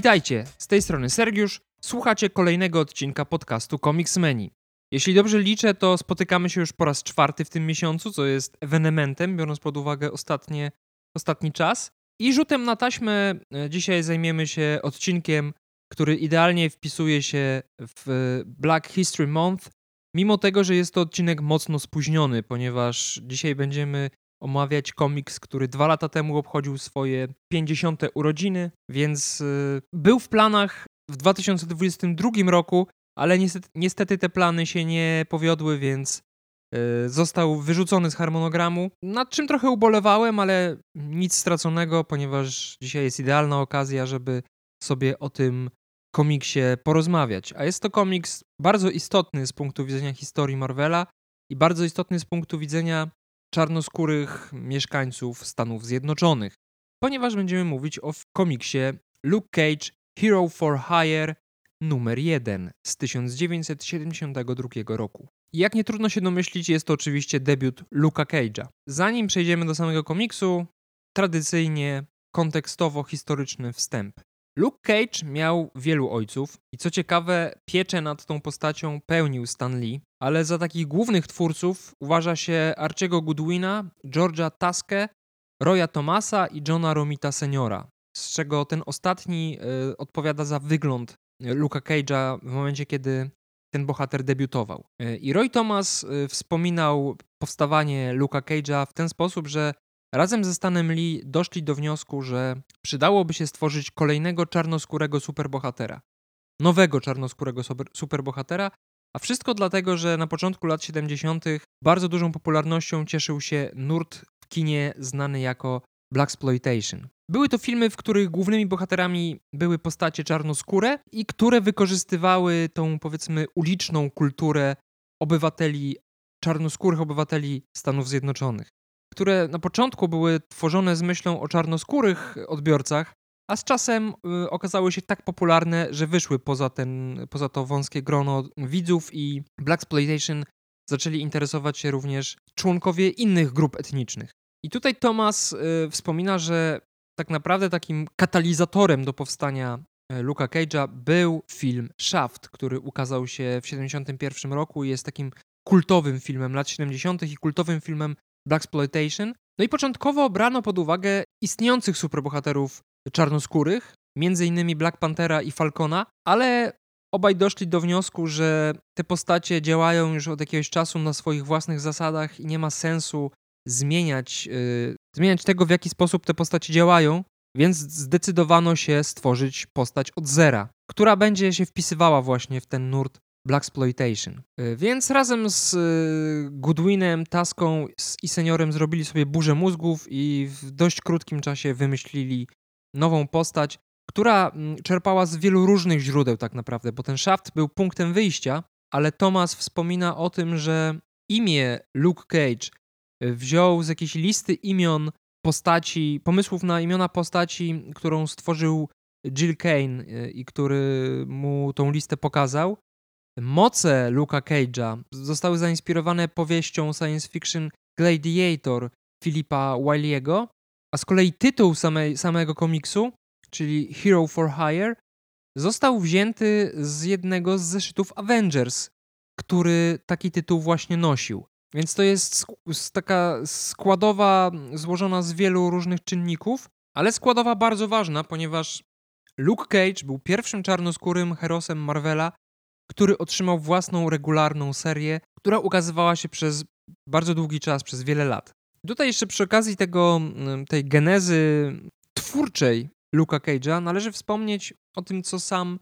Witajcie, z tej strony Sergiusz. Słuchacie kolejnego odcinka podcastu Comics Menu. Jeśli dobrze liczę, to spotykamy się już po raz czwarty w tym miesiącu, co jest ewenementem, biorąc pod uwagę ostatnie, ostatni czas. I rzutem na taśmę e, dzisiaj zajmiemy się odcinkiem, który idealnie wpisuje się w Black History Month, mimo tego, że jest to odcinek mocno spóźniony, ponieważ dzisiaj będziemy omawiać komiks, który dwa lata temu obchodził swoje 50. urodziny, więc y, był w planach w 2022 roku, ale niestety, niestety te plany się nie powiodły, więc y, został wyrzucony z harmonogramu, nad czym trochę ubolewałem, ale nic straconego, ponieważ dzisiaj jest idealna okazja, żeby sobie o tym komiksie porozmawiać. A jest to komiks bardzo istotny z punktu widzenia historii Marvela i bardzo istotny z punktu widzenia czarnoskórych mieszkańców Stanów Zjednoczonych, ponieważ będziemy mówić o komiksie Luke Cage Hero for Hire numer 1 z 1972 roku. Jak nie trudno się domyślić, jest to oczywiście debiut Luka Cage'a. Zanim przejdziemy do samego komiksu, tradycyjnie kontekstowo-historyczny wstęp. Luke Cage miał wielu ojców i co ciekawe, pieczę nad tą postacią pełnił Stan Lee, ale za takich głównych twórców uważa się Archiego Goodwina, George'a Taskę, Roya Thomasa i Johna Romita Seniora, z czego ten ostatni y, odpowiada za wygląd Luka Cage'a w momencie, kiedy ten bohater debiutował. Y, I Roy Thomas wspominał powstawanie Luka Cage'a w ten sposób, że Razem ze Stanem Lee doszli do wniosku, że przydałoby się stworzyć kolejnego czarnoskórego superbohatera. Nowego czarnoskórego superbohatera, a wszystko dlatego, że na początku lat 70. bardzo dużą popularnością cieszył się nurt w kinie znany jako Blaxploitation. Były to filmy, w których głównymi bohaterami były postacie czarnoskóre i które wykorzystywały tą powiedzmy uliczną kulturę obywateli, czarnoskórych obywateli Stanów Zjednoczonych które na początku były tworzone z myślą o czarnoskórych odbiorcach, a z czasem y, okazały się tak popularne, że wyszły poza, ten, poza to wąskie grono widzów i Blaxploitation zaczęli interesować się również członkowie innych grup etnicznych. I tutaj Thomas y, wspomina, że tak naprawdę takim katalizatorem do powstania y, Luka Cage'a był film Shaft, który ukazał się w 1971 roku i jest takim kultowym filmem lat 70. i kultowym filmem Blaxploitation. No i początkowo brano pod uwagę istniejących superbohaterów czarnoskórych, innymi Black Panthera i Falcona, ale obaj doszli do wniosku, że te postacie działają już od jakiegoś czasu na swoich własnych zasadach i nie ma sensu zmieniać, yy, zmieniać tego, w jaki sposób te postacie działają, więc zdecydowano się stworzyć postać od zera, która będzie się wpisywała właśnie w ten nurt Blaxploitation. Y, więc razem z y, Goodwinem, Taską i Seniorem zrobili sobie burzę mózgów i w dość krótkim czasie wymyślili nową postać, która mm, czerpała z wielu różnych źródeł tak naprawdę, bo ten Shaft był punktem wyjścia, ale Thomas wspomina o tym, że imię Luke Cage y, wziął z jakiejś listy imion postaci, pomysłów na imiona postaci, którą stworzył Jill Kane i który mu tą listę pokazał. Moce Luka Cage'a zostały zainspirowane powieścią science fiction Gladiator Filipa Wiley'ego, a z kolei tytuł samej, samego komiksu, czyli Hero for Hire, został wzięty z jednego z zeszytów Avengers, który taki tytuł właśnie nosił. Więc to jest taka składowa złożona z wielu różnych czynników, ale składowa bardzo ważna, ponieważ Luke Cage był pierwszym czarnoskórym herosem Marvela, który otrzymał własną regularną serię, która ukazywała się przez bardzo długi czas, przez wiele lat. Tutaj jeszcze przy okazji tego, mm, tej genezy twórczej Luka Cage'a należy wspomnieć o tym, co sam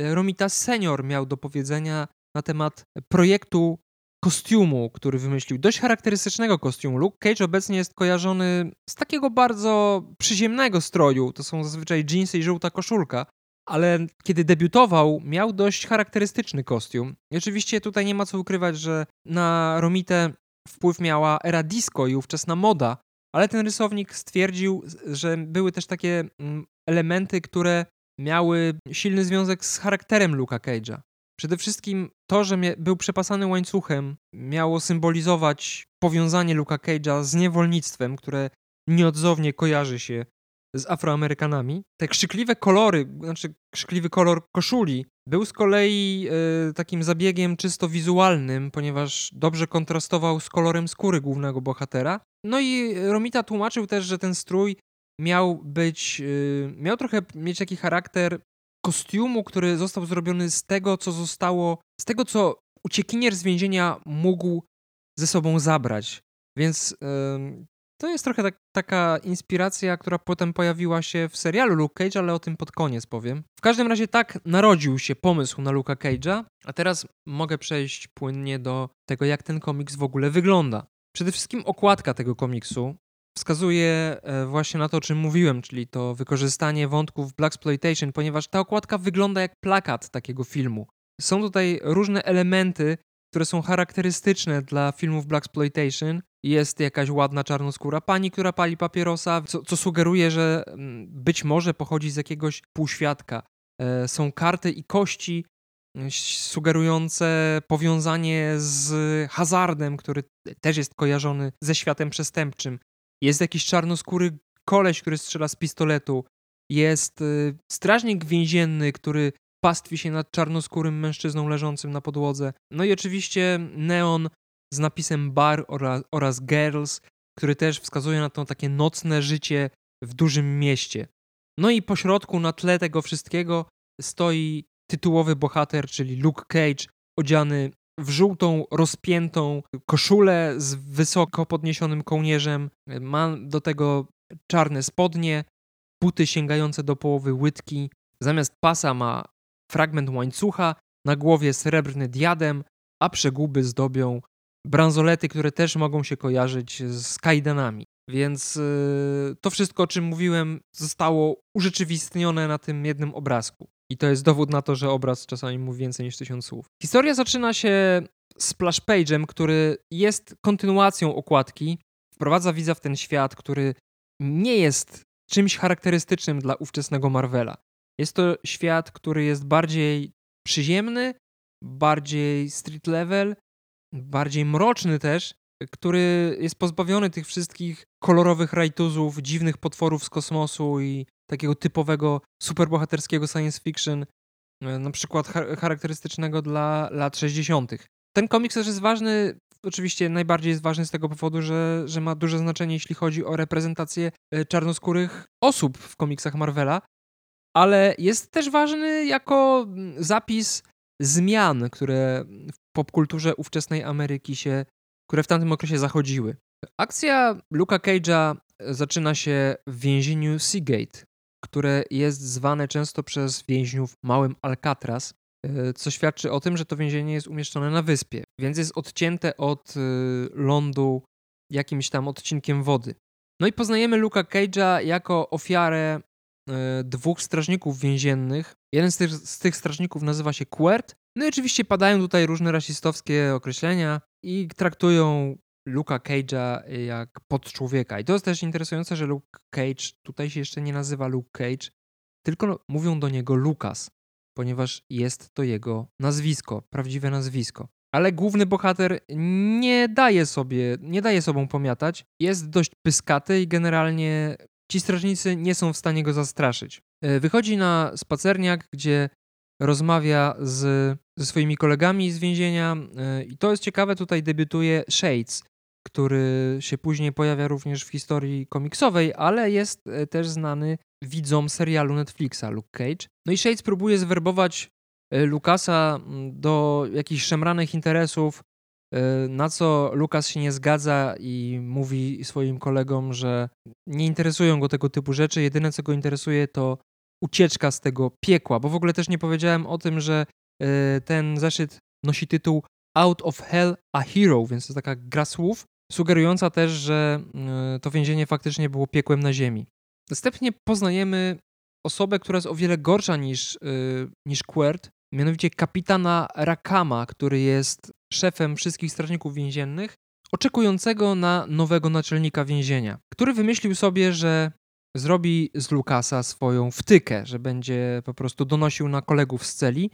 e, Romita Senior miał do powiedzenia na temat projektu kostiumu, który wymyślił. Dość charakterystycznego kostiumu. Luke Cage obecnie jest kojarzony z takiego bardzo przyziemnego stroju. To są zazwyczaj jeansy i żółta koszulka ale kiedy debiutował, miał dość charakterystyczny kostium. I oczywiście tutaj nie ma co ukrywać, że na Romitę wpływ miała era disco i ówczesna moda, ale ten rysownik stwierdził, że były też takie mm, elementy, które miały silny związek z charakterem Luka Cage'a. Przede wszystkim to, że był przepasany łańcuchem, miało symbolizować powiązanie Luka Cage'a z niewolnictwem, które nieodzownie kojarzy się z Afroamerykanami. Te krzykliwe kolory, znaczy krzykliwy kolor koszuli był z kolei y, takim zabiegiem czysto wizualnym, ponieważ dobrze kontrastował z kolorem skóry głównego bohatera. No i Romita tłumaczył też, że ten strój miał być, y, miał trochę mieć taki charakter kostiumu, który został zrobiony z tego, co zostało, z tego, co uciekinier z więzienia mógł ze sobą zabrać. Więc to jest trochę tak, taka inspiracja, która potem pojawiła się w serialu Luke Cage, ale o tym pod koniec powiem. W każdym razie tak narodził się pomysł na Luka Cage'a, a teraz mogę przejść płynnie do tego, jak ten komiks w ogóle wygląda. Przede wszystkim okładka tego komiksu wskazuje e, właśnie na to, o czym mówiłem, czyli to wykorzystanie wątków Blaxploitation, ponieważ ta okładka wygląda jak plakat takiego filmu. Są tutaj różne elementy, które są charakterystyczne dla filmów Blaxploitation. Jest jakaś ładna czarnoskóra pani, która pali papierosa, co, co sugeruje, że mm, być może pochodzi z jakiegoś półświadka. E, są karty i kości sugerujące powiązanie z hazardem, który też jest kojarzony ze światem przestępczym. Jest jakiś czarnoskóry koleś, który strzela z pistoletu. Jest y, strażnik więzienny, który pastwi się nad czarnoskórym mężczyzną leżącym na podłodze. No i oczywiście neon z napisem bar oraz, oraz girls, który też wskazuje na to takie nocne życie w dużym mieście. No i pośrodku na tle tego wszystkiego stoi tytułowy bohater, czyli Luke Cage, odziany w żółtą, rozpiętą koszulę z wysoko podniesionym kołnierzem. Ma do tego czarne spodnie, buty sięgające do połowy łydki. Zamiast pasa ma fragment łańcucha, na głowie srebrny diadem, a przeguby zdobią bransolety, które też mogą się kojarzyć z kajdanami. Więc yy, to wszystko, o czym mówiłem, zostało urzeczywistnione na tym jednym obrazku. I to jest dowód na to, że obraz czasami mówi więcej niż tysiąc słów. Historia zaczyna się splash page'em, który jest kontynuacją okładki, wprowadza widza w ten świat, który nie jest czymś charakterystycznym dla ówczesnego Marvela. Jest to świat, który jest bardziej przyziemny, bardziej street level, bardziej mroczny też, który jest pozbawiony tych wszystkich kolorowych rajtuzów, dziwnych potworów z kosmosu i takiego typowego superbohaterskiego science fiction, e, na przykład charakterystycznego dla lat 60. Ten komiks też jest ważny, oczywiście najbardziej jest ważny z tego powodu, że, że ma duże znaczenie, jeśli chodzi o reprezentację e, czarnoskórych osób w komiksach Marvela, ale jest też ważny jako mm, zapis zmian, które w popkulturze ówczesnej Ameryki się, które w tamtym okresie zachodziły. Akcja Luka Cage'a zaczyna się w więzieniu Seagate, które jest zwane często przez więźniów małym Alcatraz, e, co świadczy o tym, że to więzienie jest umieszczone na wyspie, więc jest odcięte od e, lądu jakimś tam odcinkiem wody. No i poznajemy Luka Cage'a jako ofiarę E, dwóch strażników więziennych. Jeden z tych, z tych strażników nazywa się Quert. No i oczywiście padają tutaj różne rasistowskie określenia i traktują Luka Cage'a jak podczłowieka. I to jest też interesujące, że Luke Cage tutaj się jeszcze nie nazywa Luke Cage, tylko mówią do niego Lucas, ponieważ jest to jego nazwisko, prawdziwe nazwisko. Ale główny bohater nie daje sobie, nie daje sobą pomiatać. Jest dość pyskaty i generalnie Ci strażnicy nie są w stanie go zastraszyć. E, wychodzi na spacerniak, gdzie rozmawia z, ze swoimi kolegami z więzienia e, i to jest ciekawe, tutaj debiutuje Shades, który się później pojawia również w historii komiksowej, ale jest e, też znany widzom serialu Netflixa Luke Cage. No i Shades próbuje zwerbować Lukasa do jakichś szemranych interesów, na co Lukas się nie zgadza i mówi swoim kolegom, że nie interesują go tego typu rzeczy. Jedyne, co go interesuje, to ucieczka z tego piekła. Bo w ogóle też nie powiedziałem o tym, że e, ten zeszyt nosi tytuł Out of Hell a Hero, więc to taka gra słów, sugerująca też, że e, to więzienie faktycznie było piekłem na ziemi. Następnie poznajemy osobę, która jest o wiele gorsza niż, niż Quert, mianowicie kapitana Rakama, który jest szefem wszystkich strażników więziennych, oczekującego na nowego naczelnika więzienia, który wymyślił sobie, że zrobi z Lukasa swoją wtykę, że będzie po prostu donosił na kolegów z celi.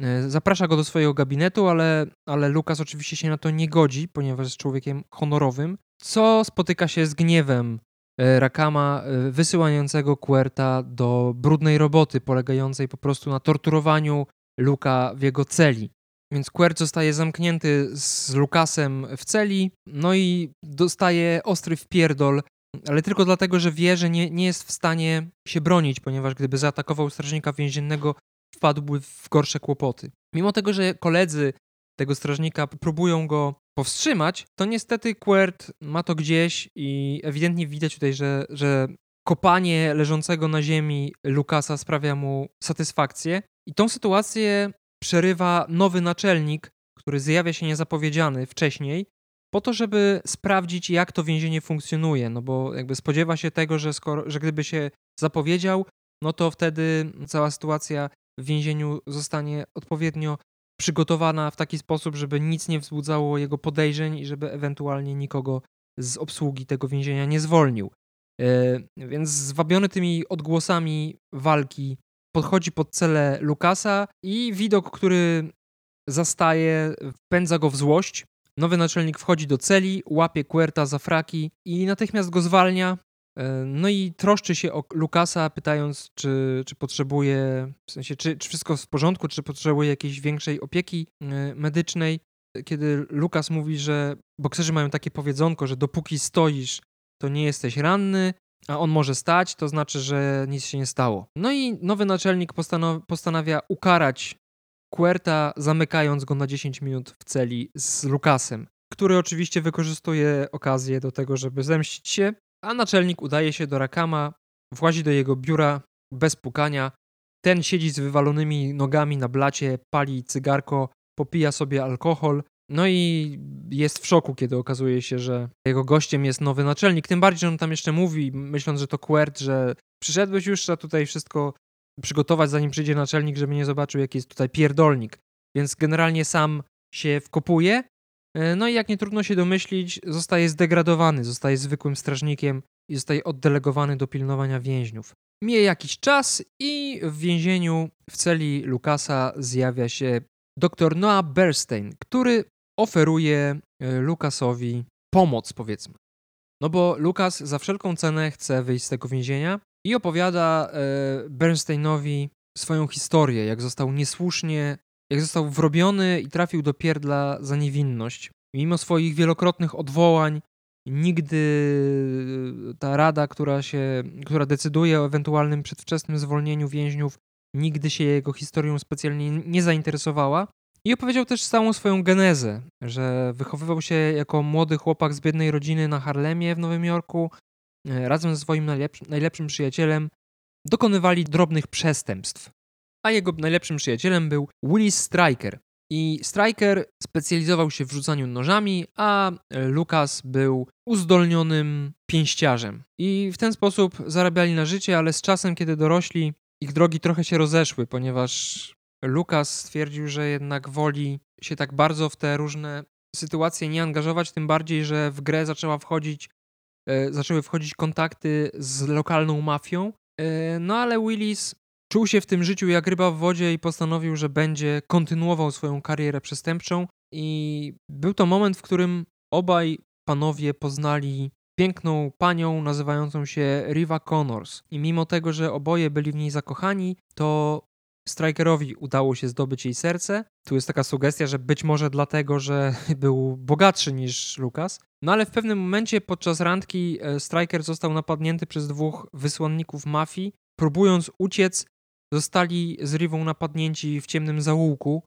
E, zaprasza go do swojego gabinetu, ale, ale Lukas oczywiście się na to nie godzi, ponieważ jest człowiekiem honorowym, co spotyka się z gniewem e, Rakama e, wysyłającego Querta do brudnej roboty polegającej po prostu na torturowaniu Luka w jego celi. Więc Quert zostaje zamknięty z Lukasem w celi, no i dostaje ostry wpierdol, ale tylko dlatego, że wie, że nie, nie jest w stanie się bronić, ponieważ gdyby zaatakował strażnika więziennego, wpadłby w gorsze kłopoty. Mimo tego, że koledzy tego strażnika próbują go powstrzymać, to niestety Quert ma to gdzieś i ewidentnie widać tutaj, że, że kopanie leżącego na ziemi Lukasa sprawia mu satysfakcję. I tą sytuację przerywa nowy naczelnik, który zjawia się niezapowiedziany wcześniej, po to, żeby sprawdzić, jak to więzienie funkcjonuje. No bo jakby spodziewa się tego, że, skoro, że gdyby się zapowiedział, no to wtedy cała sytuacja w więzieniu zostanie odpowiednio przygotowana w taki sposób, żeby nic nie wzbudzało jego podejrzeń i żeby ewentualnie nikogo z obsługi tego więzienia nie zwolnił. E, więc zwabiony tymi odgłosami walki podchodzi pod celę Lukasa i widok, który zastaje, wpędza go w złość. Nowy naczelnik wchodzi do celi, łapie Querta za fraki i natychmiast go zwalnia. E, no i troszczy się o Lukasa, pytając, czy, czy potrzebuje, w sensie, czy, czy wszystko w porządku, czy potrzebuje jakiejś większej opieki e, medycznej. Kiedy Lukas mówi, że bokserzy mają takie powiedzonko, że dopóki stoisz, to nie jesteś ranny, a on może stać, to znaczy, że nic się nie stało. No i nowy naczelnik postanawia ukarać Querta, zamykając go na 10 minut w celi z Lukasem, który oczywiście wykorzystuje okazję do tego, żeby zemścić się, a naczelnik udaje się do Rakama, włazi do jego biura bez pukania. Ten siedzi z wywalonymi nogami na blacie, pali cygarko, popija sobie alkohol, no i jest w szoku, kiedy okazuje się, że jego gościem jest nowy naczelnik. Tym bardziej, że on tam jeszcze mówi, myśląc, że to Quert, że przyszedłeś już, trzeba tutaj wszystko przygotować, zanim przyjdzie naczelnik, żeby nie zobaczył, jaki jest tutaj pierdolnik. Więc generalnie sam się wkopuje. E, no i jak nie trudno się domyślić, zostaje zdegradowany, zostaje zwykłym strażnikiem i zostaje oddelegowany do pilnowania więźniów. Mija jakiś czas i w więzieniu w celi Lukasa zjawia się dr Noah Bernstein, który oferuje e, Lukasowi pomoc, powiedzmy. No bo Lukas za wszelką cenę chce wyjść z tego więzienia i opowiada e, Bernsteinowi swoją historię, jak został niesłusznie, jak został wrobiony i trafił do pierdla za niewinność. Mimo swoich wielokrotnych odwołań, nigdy ta rada, która, się, która decyduje o ewentualnym przedwczesnym zwolnieniu więźniów, nigdy się jego historią specjalnie nie zainteresowała. I opowiedział też całą swoją genezę, że wychowywał się jako młody chłopak z biednej rodziny na Harlemie w Nowym Jorku. E, razem ze swoim najlepszym, najlepszym przyjacielem dokonywali drobnych przestępstw. A jego najlepszym przyjacielem był Willis Striker. I Striker specjalizował się w rzucaniu nożami, a Lucas był uzdolnionym pięściarzem. I w ten sposób zarabiali na życie, ale z czasem, kiedy dorośli, ich drogi trochę się rozeszły, ponieważ Lukas stwierdził, że jednak woli się tak bardzo w te różne sytuacje nie angażować, tym bardziej, że w grę zaczęła wchodzić, e, zaczęły wchodzić kontakty z lokalną mafią. E, no ale Willis czuł się w tym życiu jak ryba w wodzie i postanowił, że będzie kontynuował swoją karierę przestępczą. I był to moment, w którym obaj panowie poznali piękną panią nazywającą się Riva Connors. I mimo tego, że oboje byli w niej zakochani, to Strikerowi udało się zdobyć jej serce. Tu jest taka sugestia, że być może dlatego, że był bogatszy niż Lucas. No ale w pewnym momencie podczas randki e, Striker został napadnięty przez dwóch wysłanników mafii. Próbując uciec, zostali z Rivą napadnięci w ciemnym zaułku.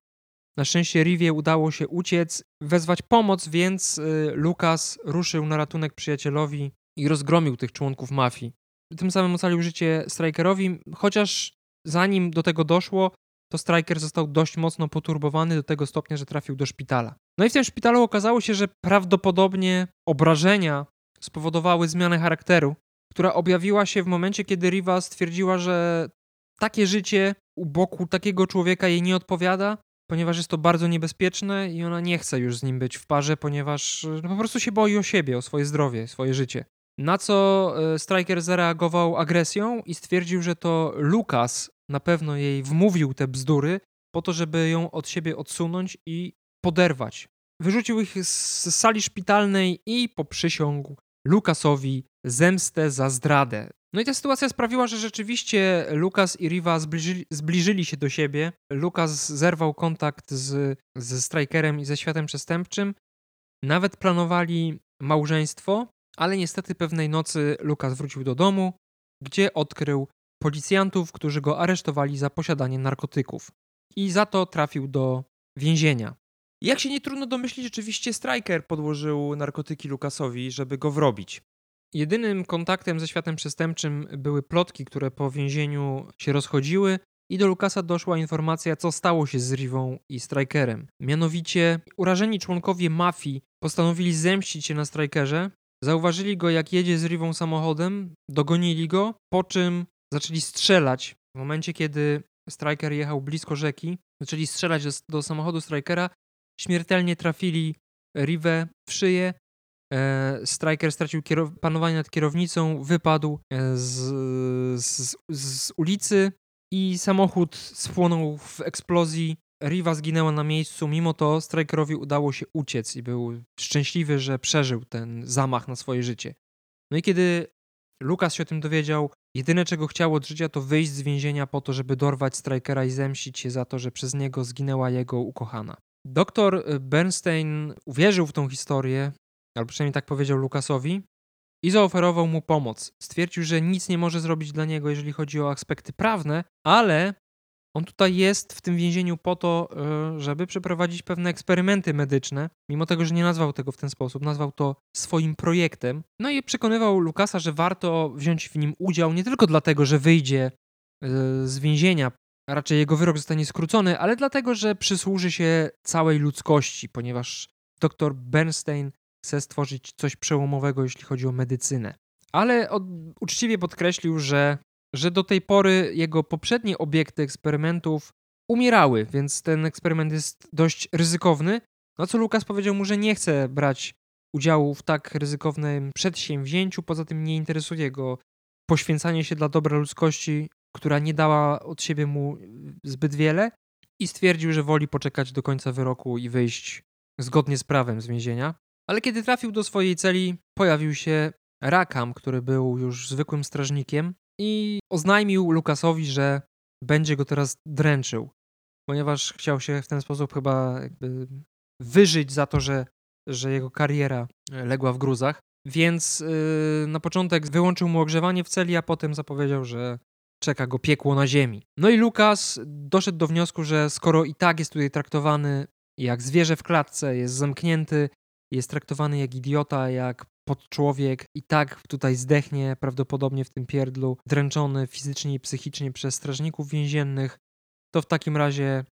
Na szczęście Rivie udało się uciec, wezwać pomoc, więc e, Lucas ruszył na ratunek przyjacielowi i rozgromił tych członków mafii. Tym samym ocalił życie Strikerowi, chociaż zanim do tego doszło, to Striker został dość mocno poturbowany do tego stopnia, że trafił do szpitala. No i w tym szpitalu okazało się, że prawdopodobnie obrażenia spowodowały zmianę charakteru, która objawiła się w momencie, kiedy Riva stwierdziła, że takie życie u boku takiego człowieka jej nie odpowiada, ponieważ jest to bardzo niebezpieczne i ona nie chce już z nim być w parze, ponieważ no, po prostu się boi o siebie, o swoje zdrowie, swoje życie. Na co e, Striker zareagował agresją i stwierdził, że to Lukas na pewno jej wmówił te bzdury po to, żeby ją od siebie odsunąć i poderwać. Wyrzucił ich z sali szpitalnej i poprzysiągł, Lukasowi zemstę za zdradę. No i ta sytuacja sprawiła, że rzeczywiście Lukas i Riva zbliżyli, zbliżyli się do siebie. Lukas zerwał kontakt z, ze Strikerem i ze światem przestępczym. Nawet planowali małżeństwo, ale niestety pewnej nocy Lukas wrócił do domu, gdzie odkrył policjantów, którzy go aresztowali za posiadanie narkotyków. I za to trafił do więzienia. Jak się nie trudno domyślić, rzeczywiście Striker podłożył narkotyki Lukasowi, żeby go wrobić. Jedynym kontaktem ze światem przestępczym były plotki, które po więzieniu się rozchodziły, i do Lukasa doszła informacja, co stało się z Rivą i Strikerem. Mianowicie, urażeni członkowie mafii postanowili zemścić się na Strikerze, zauważyli go, jak jedzie z Rivą samochodem, dogonili go, po czym zaczęli strzelać. W momencie, kiedy Striker jechał blisko rzeki, zaczęli strzelać do, do samochodu Strikera, śmiertelnie trafili Rivę w szyję, E, Striker stracił panowanie nad kierownicą, wypadł e, z, z, z, ulicy i samochód spłonął w eksplozji. Riva zginęła na miejscu, mimo to Strikerowi udało się uciec i był szczęśliwy, że przeżył ten zamach na swoje życie. No i kiedy Lukas się o tym dowiedział, jedyne czego chciał od życia to wyjść z więzienia po to, żeby dorwać Strikera i zemścić się za to, że przez niego zginęła jego ukochana. Doktor Bernstein uwierzył w tą historię, albo przynajmniej tak powiedział Lukasowi, i zaoferował mu pomoc. Stwierdził, że nic nie może zrobić dla niego, jeżeli chodzi o aspekty prawne, ale on tutaj jest w tym więzieniu po to, e, żeby przeprowadzić pewne eksperymenty medyczne, mimo tego, że nie nazwał tego w ten sposób, nazwał to swoim projektem. No i przekonywał Lukasa, że warto wziąć w nim udział nie tylko dlatego, że wyjdzie e, z więzienia, raczej jego wyrok zostanie skrócony, ale dlatego, że przysłuży się całej ludzkości, ponieważ dr Bernstein chce stworzyć coś przełomowego, jeśli chodzi o medycynę. Ale od, uczciwie podkreślił, że, że do tej pory jego poprzednie obiekty eksperymentów umierały, więc ten eksperyment jest dość ryzykowny. No co Lukas powiedział mu, że nie chce brać udziału w tak ryzykownym przedsięwzięciu, poza tym nie interesuje go poświęcanie się dla dobra ludzkości, która nie dała od siebie mu zbyt wiele i stwierdził, że woli poczekać do końca wyroku i wyjść zgodnie z prawem z więzienia. Ale kiedy trafił do swojej celi, pojawił się Rakam, który był już zwykłym strażnikiem i oznajmił Lukasowi, że będzie go teraz dręczył, ponieważ chciał się w ten sposób chyba jakby wyżyć za to, że, że jego kariera legła w gruzach. Więc yy, na początek wyłączył mu ogrzewanie w celi, a potem zapowiedział, że czeka go piekło na ziemi. No i Lukas doszedł do wniosku, że skoro i tak jest tutaj traktowany jak zwierzę w klatce, jest zamknięty, jest traktowany jak idiota, jak podczłowiek i tak tutaj zdechnie prawdopodobnie w tym pierdlu, dręczony fizycznie i psychicznie przez strażników więziennych, to w takim razie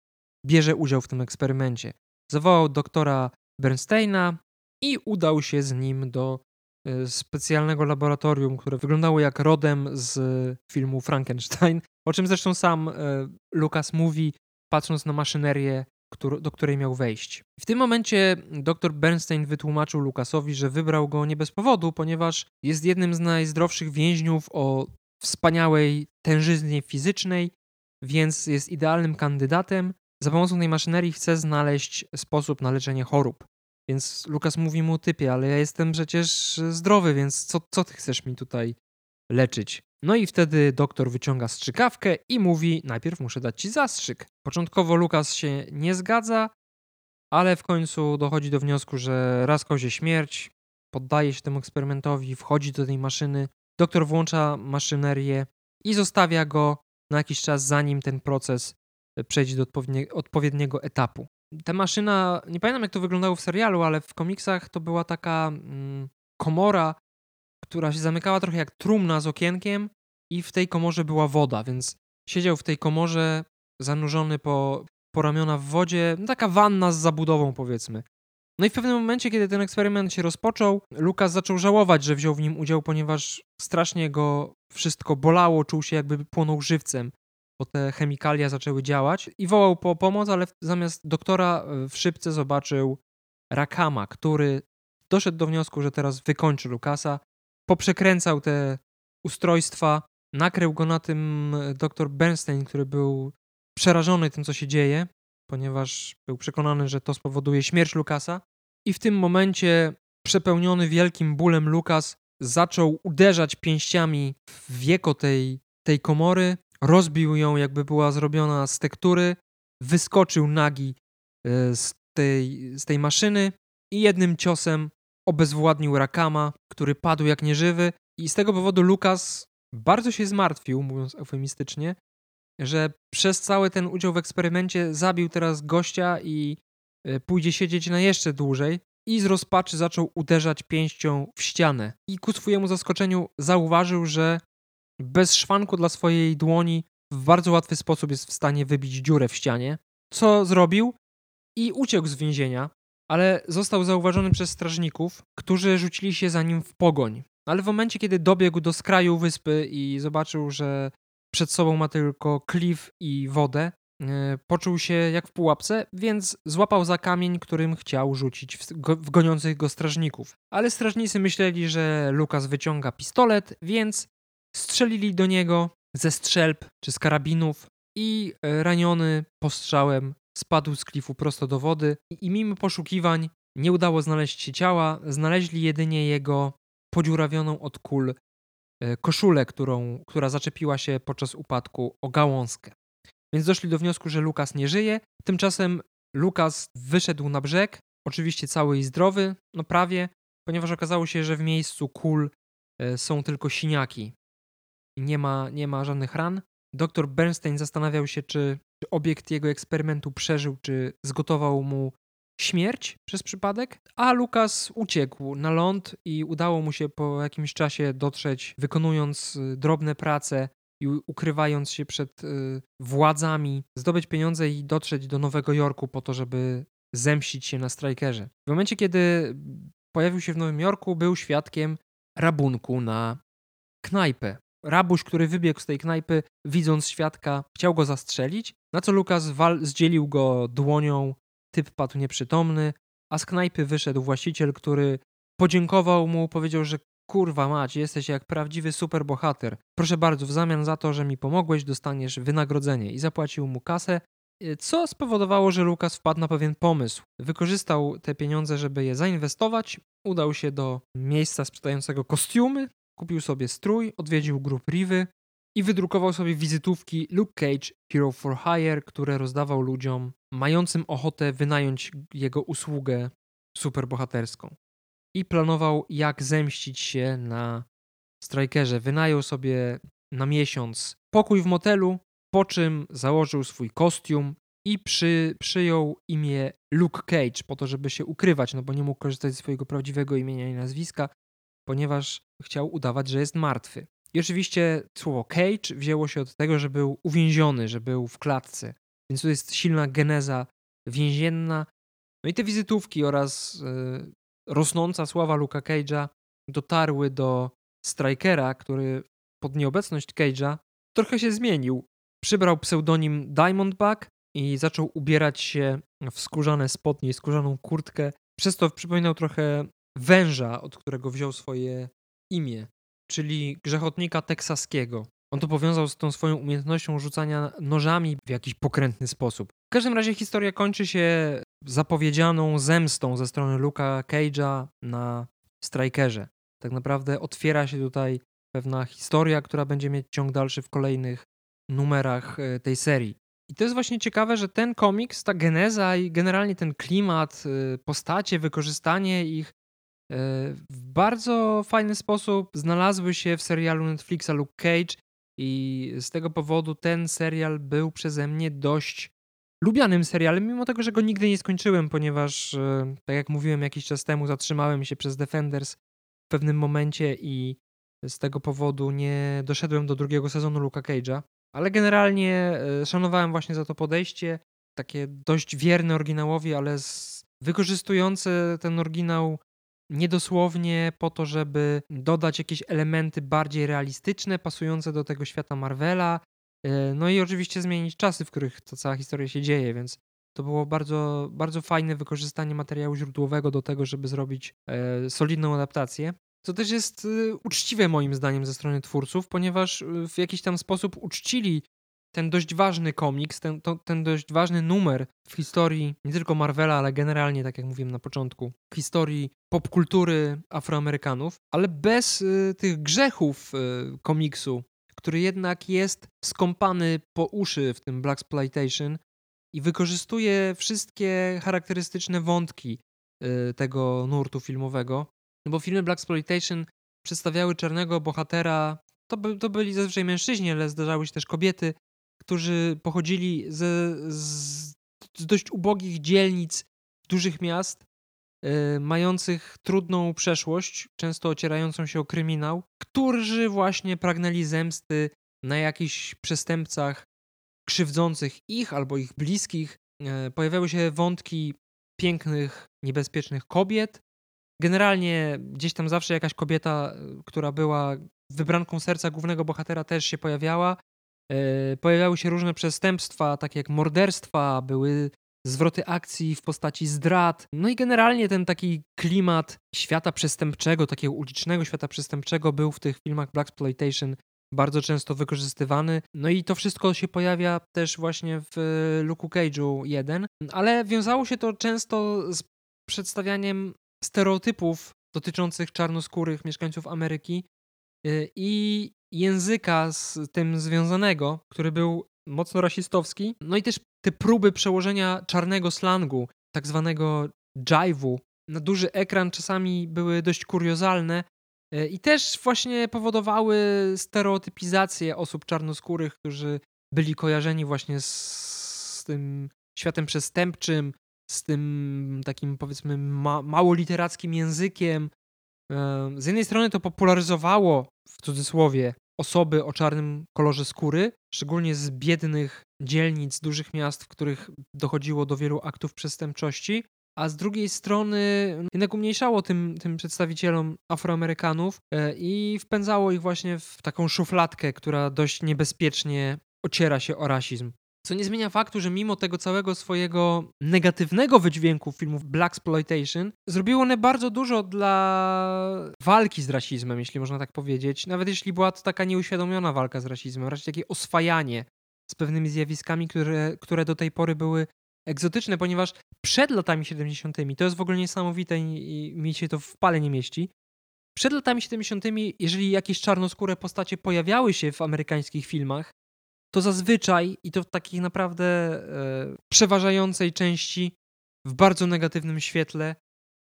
bierze udział w tym eksperymencie. Zawołał doktora Bernsteina i udał się z nim do e, specjalnego laboratorium, które wyglądało jak rodem z filmu Frankenstein, o czym zresztą sam e, Lukas mówi, patrząc na maszynerię do której miał wejść. W tym momencie dr Bernstein wytłumaczył Lukasowi, że wybrał go nie bez powodu, ponieważ jest jednym z najzdrowszych więźniów o wspaniałej tężyznie fizycznej, więc jest idealnym kandydatem. Za pomocą tej maszynerii chce znaleźć sposób na leczenie chorób. Więc Lukas mówi mu, typie, ale ja jestem przecież zdrowy, więc co, co ty chcesz mi tutaj leczyć? No i wtedy doktor wyciąga strzykawkę i mówi: Najpierw muszę dać ci zastrzyk. Początkowo Lukas się nie zgadza, ale w końcu dochodzi do wniosku, że raz kozie śmierć, poddaje się temu eksperymentowi, wchodzi do tej maszyny. Doktor włącza maszynerię i zostawia go na jakiś czas, zanim ten proces przejdzie do odpowiedniego etapu. Ta maszyna, nie pamiętam jak to wyglądało w serialu, ale w komiksach to była taka mm, komora, która się zamykała trochę jak trumna z okienkiem i w tej komorze była woda, więc siedział w tej komorze zanurzony po, po ramiona w wodzie, no taka wanna z zabudową powiedzmy. No i w pewnym momencie, kiedy ten eksperyment się rozpoczął, Lukas zaczął żałować, że wziął w nim udział, ponieważ strasznie go wszystko bolało, czuł się jakby płonął żywcem, bo te chemikalia zaczęły działać i wołał po pomoc, ale zamiast doktora e, w szybce zobaczył Rakama, który doszedł do wniosku, że teraz wykończy Lukasa poprzekręcał te ustrojstwa, nakrył go na tym e, dr Bernstein, który był przerażony tym, co się dzieje, ponieważ był przekonany, że to spowoduje śmierć Lukasa. I w tym momencie, przepełniony wielkim bólem, Lukas zaczął uderzać pięściami w wieko tej, tej komory, rozbił ją, jakby była zrobiona z tektury, wyskoczył nagi e, z tej, z tej maszyny i jednym ciosem obezwładnił Rakama, który padł jak nieżywy. I z tego powodu Lukas bardzo się zmartwił, mówiąc eufemistycznie, że przez cały ten udział w eksperymencie zabił teraz gościa i e, pójdzie siedzieć na jeszcze dłużej. I z rozpaczy zaczął uderzać pięścią w ścianę. I ku swojemu zaskoczeniu zauważył, że bez szwanku dla swojej dłoni w bardzo łatwy sposób jest w stanie wybić dziurę w ścianie. Co zrobił? I uciekł z więzienia, ale został zauważony przez strażników, którzy rzucili się za nim w pogoń. Ale w momencie, kiedy dobiegł do skraju wyspy i zobaczył, że przed sobą ma tylko klif i wodę, e, poczuł się jak w pułapce, więc złapał za kamień, którym chciał rzucić w goniących go strażników. Ale strażnicy myśleli, że Lukas wyciąga pistolet, więc strzelili do niego ze strzelb czy z karabinów i e, raniony postrzałem spadł z klifu prosto do wody i mimo poszukiwań nie udało znaleźć się ciała, znaleźli jedynie jego podziurawioną od kul e, koszulę, którą, która zaczepiła się podczas upadku o gałązkę. Więc doszli do wniosku, że Lukas nie żyje. Tymczasem Lukas wyszedł na brzeg, oczywiście cały i zdrowy, no prawie, ponieważ okazało się, że w miejscu kul e, są tylko siniaki. Nie ma, nie ma żadnych ran. Doktor Bernstein zastanawiał się, czy, czy obiekt jego eksperymentu przeżył, czy zgotował mu śmierć przez przypadek, a Lukas uciekł na ląd i udało mu się po jakimś czasie dotrzeć, wykonując y, drobne prace i ukrywając się przed y, władzami, zdobyć pieniądze i dotrzeć do Nowego Jorku po to, żeby zemścić się na strajkerze. W momencie, kiedy pojawił się w Nowym Jorku, był świadkiem rabunku na knajpę. Rabuś, który wybiegł z tej knajpy, widząc świadka, chciał go zastrzelić, na co Lukas wal zdzielił go dłonią, typ padł nieprzytomny, a z knajpy wyszedł właściciel, który podziękował mu, powiedział, że kurwa mać, jesteś jak prawdziwy superbohater. Proszę bardzo, w zamian za to, że mi pomogłeś, dostaniesz wynagrodzenie. I zapłacił mu kasę, co spowodowało, że Lukas wpadł na pewien pomysł. Wykorzystał te pieniądze, żeby je zainwestować, udał się do miejsca sprzedającego kostiumy, kupił sobie strój, odwiedził grup Rivy i wydrukował sobie wizytówki Luke Cage Hero for Hire, które rozdawał ludziom mającym ochotę wynająć jego usługę superbohaterską. I planował, jak zemścić się na strajkerze. Wynajął sobie na miesiąc pokój w motelu, po czym założył swój kostium i przy, przyjął imię Luke Cage po to, żeby się ukrywać, no bo nie mógł korzystać ze swojego prawdziwego imienia i nazwiska, ponieważ chciał udawać, że jest martwy. I oczywiście słowo cage wzięło się od tego, że był uwięziony, że był w klatce. Więc to jest silna geneza więzienna. No i te wizytówki oraz yy, rosnąca sława Luka Cage'a dotarły do Strikera, który pod nieobecność Cage'a trochę się zmienił. Przybrał pseudonim Diamondback i zaczął ubierać się w skórzane spodnie, skórzaną kurtkę. Przez to przypominał trochę węża, od którego wziął swoje imię, czyli grzechotnika teksaskiego. On to powiązał z tą swoją umiejętnością rzucania nożami w jakiś pokrętny sposób. W każdym razie historia kończy się zapowiedzianą zemstą ze strony Luka Cage'a na Strikerze. Tak naprawdę otwiera się tutaj pewna historia, która będzie mieć ciąg dalszy w kolejnych numerach e, tej serii. I to jest właśnie ciekawe, że ten komiks, ta geneza i generalnie ten klimat, e, postacie, wykorzystanie ich w bardzo fajny sposób znalazły się w serialu Netflixa Luke Cage i z tego powodu ten serial był przeze mnie dość lubianym serialem, mimo tego, że go nigdy nie skończyłem, ponieważ, e, tak jak mówiłem jakiś czas temu, zatrzymałem się przez Defenders w pewnym momencie i z tego powodu nie doszedłem do drugiego sezonu Luka Cage'a. Ale generalnie e, szanowałem właśnie za to podejście, takie dość wierne oryginałowi, ale wykorzystujące ten oryginał niedosłownie po to, żeby dodać jakieś elementy bardziej realistyczne, pasujące do tego świata Marvela. E, no i oczywiście zmienić czasy, w których ta cała historia się dzieje, więc to było bardzo, bardzo fajne wykorzystanie materiału źródłowego do tego, żeby zrobić e, solidną adaptację. Co też jest e, uczciwe moim zdaniem ze strony twórców, ponieważ w jakiś tam sposób uczcili ten dość ważny komiks, ten, to, ten dość ważny numer w historii nie tylko Marvela, ale generalnie, tak jak mówiłem na początku, w historii popkultury Afroamerykanów, ale bez y, tych grzechów y, komiksu, który jednak jest skąpany po uszy w tym Black Exploitation i wykorzystuje wszystkie charakterystyczne wątki y, tego nurtu filmowego. No bo filmy Black Exploitation przedstawiały czarnego bohatera, to, by, to byli zazwyczaj mężczyźni, ale zdarzały się też kobiety, którzy pochodzili z, z, z dość ubogich dzielnic dużych miast, y, mających trudną przeszłość, często ocierającą się o kryminał, którzy właśnie pragnęli zemsty na jakichś przestępcach krzywdzących ich albo ich bliskich. Y, pojawiały się wątki pięknych, niebezpiecznych kobiet. Generalnie gdzieś tam zawsze jakaś kobieta, która była wybranką serca głównego bohatera, też się pojawiała. E, pojawiały się różne przestępstwa, takie jak morderstwa, były zwroty akcji w postaci zdrad. No i generalnie ten taki klimat świata przestępczego, takiego ulicznego świata przestępczego był w tych filmach Black Exploitation bardzo często wykorzystywany. No i to wszystko się pojawia też właśnie w Luke Cage'u 1, ale wiązało się to często z przedstawianiem stereotypów dotyczących czarnoskórych mieszkańców Ameryki y, i języka z tym związanego, który był mocno rasistowski. No i też te próby przełożenia czarnego slangu, tak zwanego jive'u, na duży ekran czasami były dość kuriozalne e, i też właśnie powodowały stereotypizację osób czarnoskórych, którzy byli kojarzeni właśnie z, z tym światem przestępczym, z tym takim powiedzmy ma, mało literackim językiem. Z jednej strony to popularyzowało w cudzysłowie osoby o czarnym kolorze skóry, szczególnie z biednych dzielnic, dużych miast, w których dochodziło do wielu aktów przestępczości, a z drugiej strony jednak umniejszało tym, tym przedstawicielom Afroamerykanów e, i wpędzało ich właśnie w taką szufladkę, która dość niebezpiecznie ociera się o rasizm. Co nie zmienia faktu, że mimo tego całego swojego negatywnego wydźwięku filmów Black Exploitation, zrobiło one bardzo dużo dla walki z rasizmem, jeśli można tak powiedzieć. Nawet jeśli była to taka nieuświadomiona walka z rasizmem, raczej takie oswajanie z pewnymi zjawiskami, które, które do tej pory były egzotyczne, ponieważ przed latami 70., to jest w ogóle niesamowite i, i mi się to w pale nie mieści. Przed latami 70., jeżeli jakieś czarnoskóre postacie pojawiały się w amerykańskich filmach, to zazwyczaj i to w takiej naprawdę e, przeważającej części w bardzo negatywnym świetle,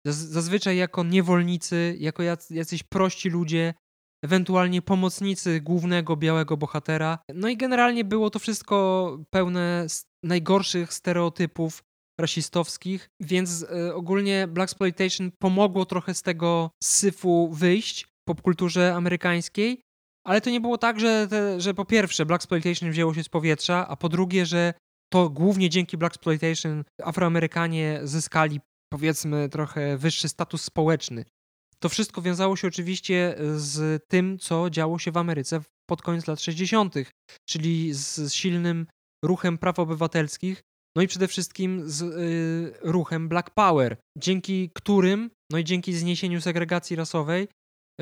zazwyczaj jako niewolnicy, jako jacyś prości ludzie, ewentualnie pomocnicy głównego białego bohatera. No i generalnie było to wszystko pełne najgorszych stereotypów rasistowskich, więc e, ogólnie Black Exploitation pomogło trochę z tego syfu wyjść popkulturze amerykańskiej, ale to nie było tak, że, te, że po pierwsze Black Exploitation wzięło się z powietrza, a po drugie, że to głównie dzięki Black Exploitation Afroamerykanie zyskali powiedzmy trochę wyższy status społeczny. To wszystko wiązało się oczywiście z tym, co działo się w Ameryce pod koniec lat 60., czyli z silnym ruchem praw obywatelskich, no i przede wszystkim z y, ruchem Black Power, dzięki którym, no i dzięki zniesieniu segregacji rasowej,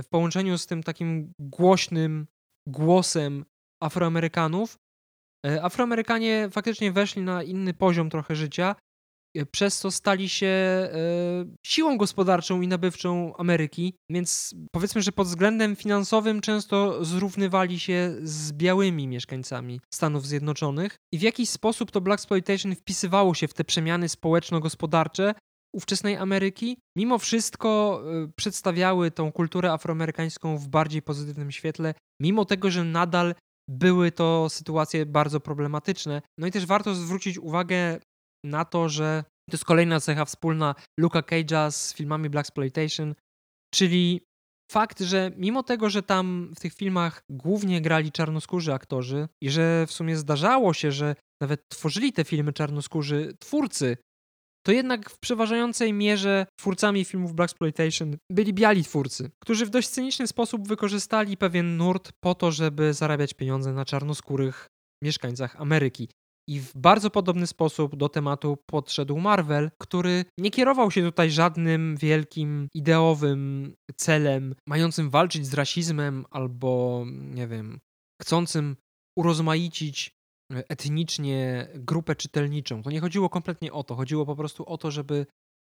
w połączeniu z tym takim głośnym głosem Afroamerykanów, e, Afroamerykanie faktycznie weszli na inny poziom trochę życia, e, przez co stali się e, siłą gospodarczą i nabywczą Ameryki, więc powiedzmy, że pod względem finansowym często zrównywali się z białymi mieszkańcami Stanów Zjednoczonych. I w jakiś sposób to Black Exploitation wpisywało się w te przemiany społeczno-gospodarcze, ówczesnej Ameryki, mimo wszystko y, przedstawiały tą kulturę afroamerykańską w bardziej pozytywnym świetle, mimo tego, że nadal były to sytuacje bardzo problematyczne. No i też warto zwrócić uwagę na to, że to jest kolejna cecha wspólna Luka Cage'a z filmami Black Exploitation, czyli fakt, że mimo tego, że tam w tych filmach głównie grali czarnoskórzy aktorzy i że w sumie zdarzało się, że nawet tworzyli te filmy czarnoskórzy twórcy, to jednak w przeważającej mierze twórcami filmów Black Exploitation byli biali twórcy, którzy w dość cyniczny sposób wykorzystali pewien nurt po to, żeby zarabiać pieniądze na czarnoskórych mieszkańcach Ameryki. I w bardzo podobny sposób do tematu podszedł Marvel, który nie kierował się tutaj żadnym wielkim ideowym celem, mającym walczyć z rasizmem albo, nie wiem, chcącym urozmaicić etnicznie grupę czytelniczą. To nie chodziło kompletnie o to. Chodziło po prostu o to, żeby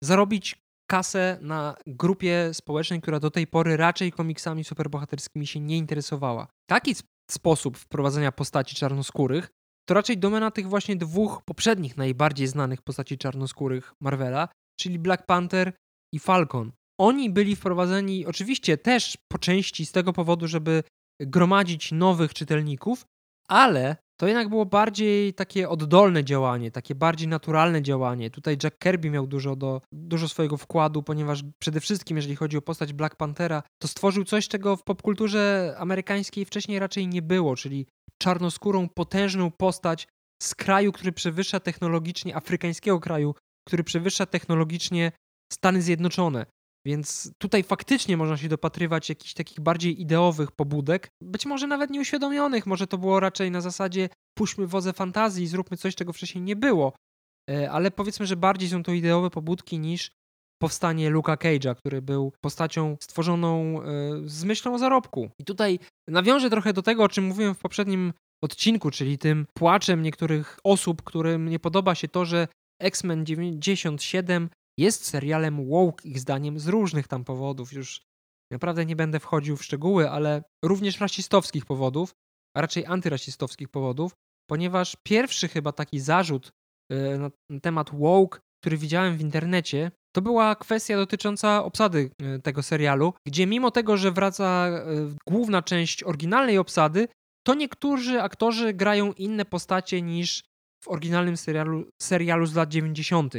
zarobić kasę na grupie społecznej, która do tej pory raczej komiksami superbohaterskimi się nie interesowała. Taki sposób wprowadzenia postaci czarnoskórych to raczej domena tych właśnie dwóch poprzednich najbardziej znanych postaci czarnoskórych Marvela, czyli Black Panther i Falcon. Oni byli wprowadzeni oczywiście też po części z tego powodu, żeby gromadzić nowych czytelników, ale to jednak było bardziej takie oddolne działanie, takie bardziej naturalne działanie. Tutaj Jack Kirby miał dużo, do, dużo swojego wkładu, ponieważ przede wszystkim, jeżeli chodzi o postać Black Panthera, to stworzył coś, czego w popkulturze amerykańskiej wcześniej raczej nie było, czyli czarnoskórą, potężną postać z kraju, który przewyższa technologicznie, afrykańskiego kraju, który przewyższa technologicznie Stany Zjednoczone. Więc tutaj faktycznie można się dopatrywać jakichś takich bardziej ideowych pobudek, być może nawet nieuświadomionych, może to było raczej na zasadzie puśćmy wodze fantazji zróbmy coś, czego wcześniej nie było. E, ale powiedzmy, że bardziej są to ideowe pobudki niż powstanie Luka Cage'a, który był postacią stworzoną e, z myślą o zarobku. I tutaj nawiążę trochę do tego, o czym mówiłem w poprzednim odcinku, czyli tym płaczem niektórych osób, którym nie podoba się to, że X-Men 97 jest serialem woke ich zdaniem z różnych tam powodów. Już naprawdę nie będę wchodził w szczegóły, ale również rasistowskich powodów, a raczej antyrasistowskich powodów, ponieważ pierwszy chyba taki zarzut e, na temat woke, który widziałem w internecie, to była kwestia dotycząca obsady e, tego serialu, gdzie mimo tego, że wraca e, główna część oryginalnej obsady, to niektórzy aktorzy grają inne postacie niż w oryginalnym serialu, serialu z lat 90.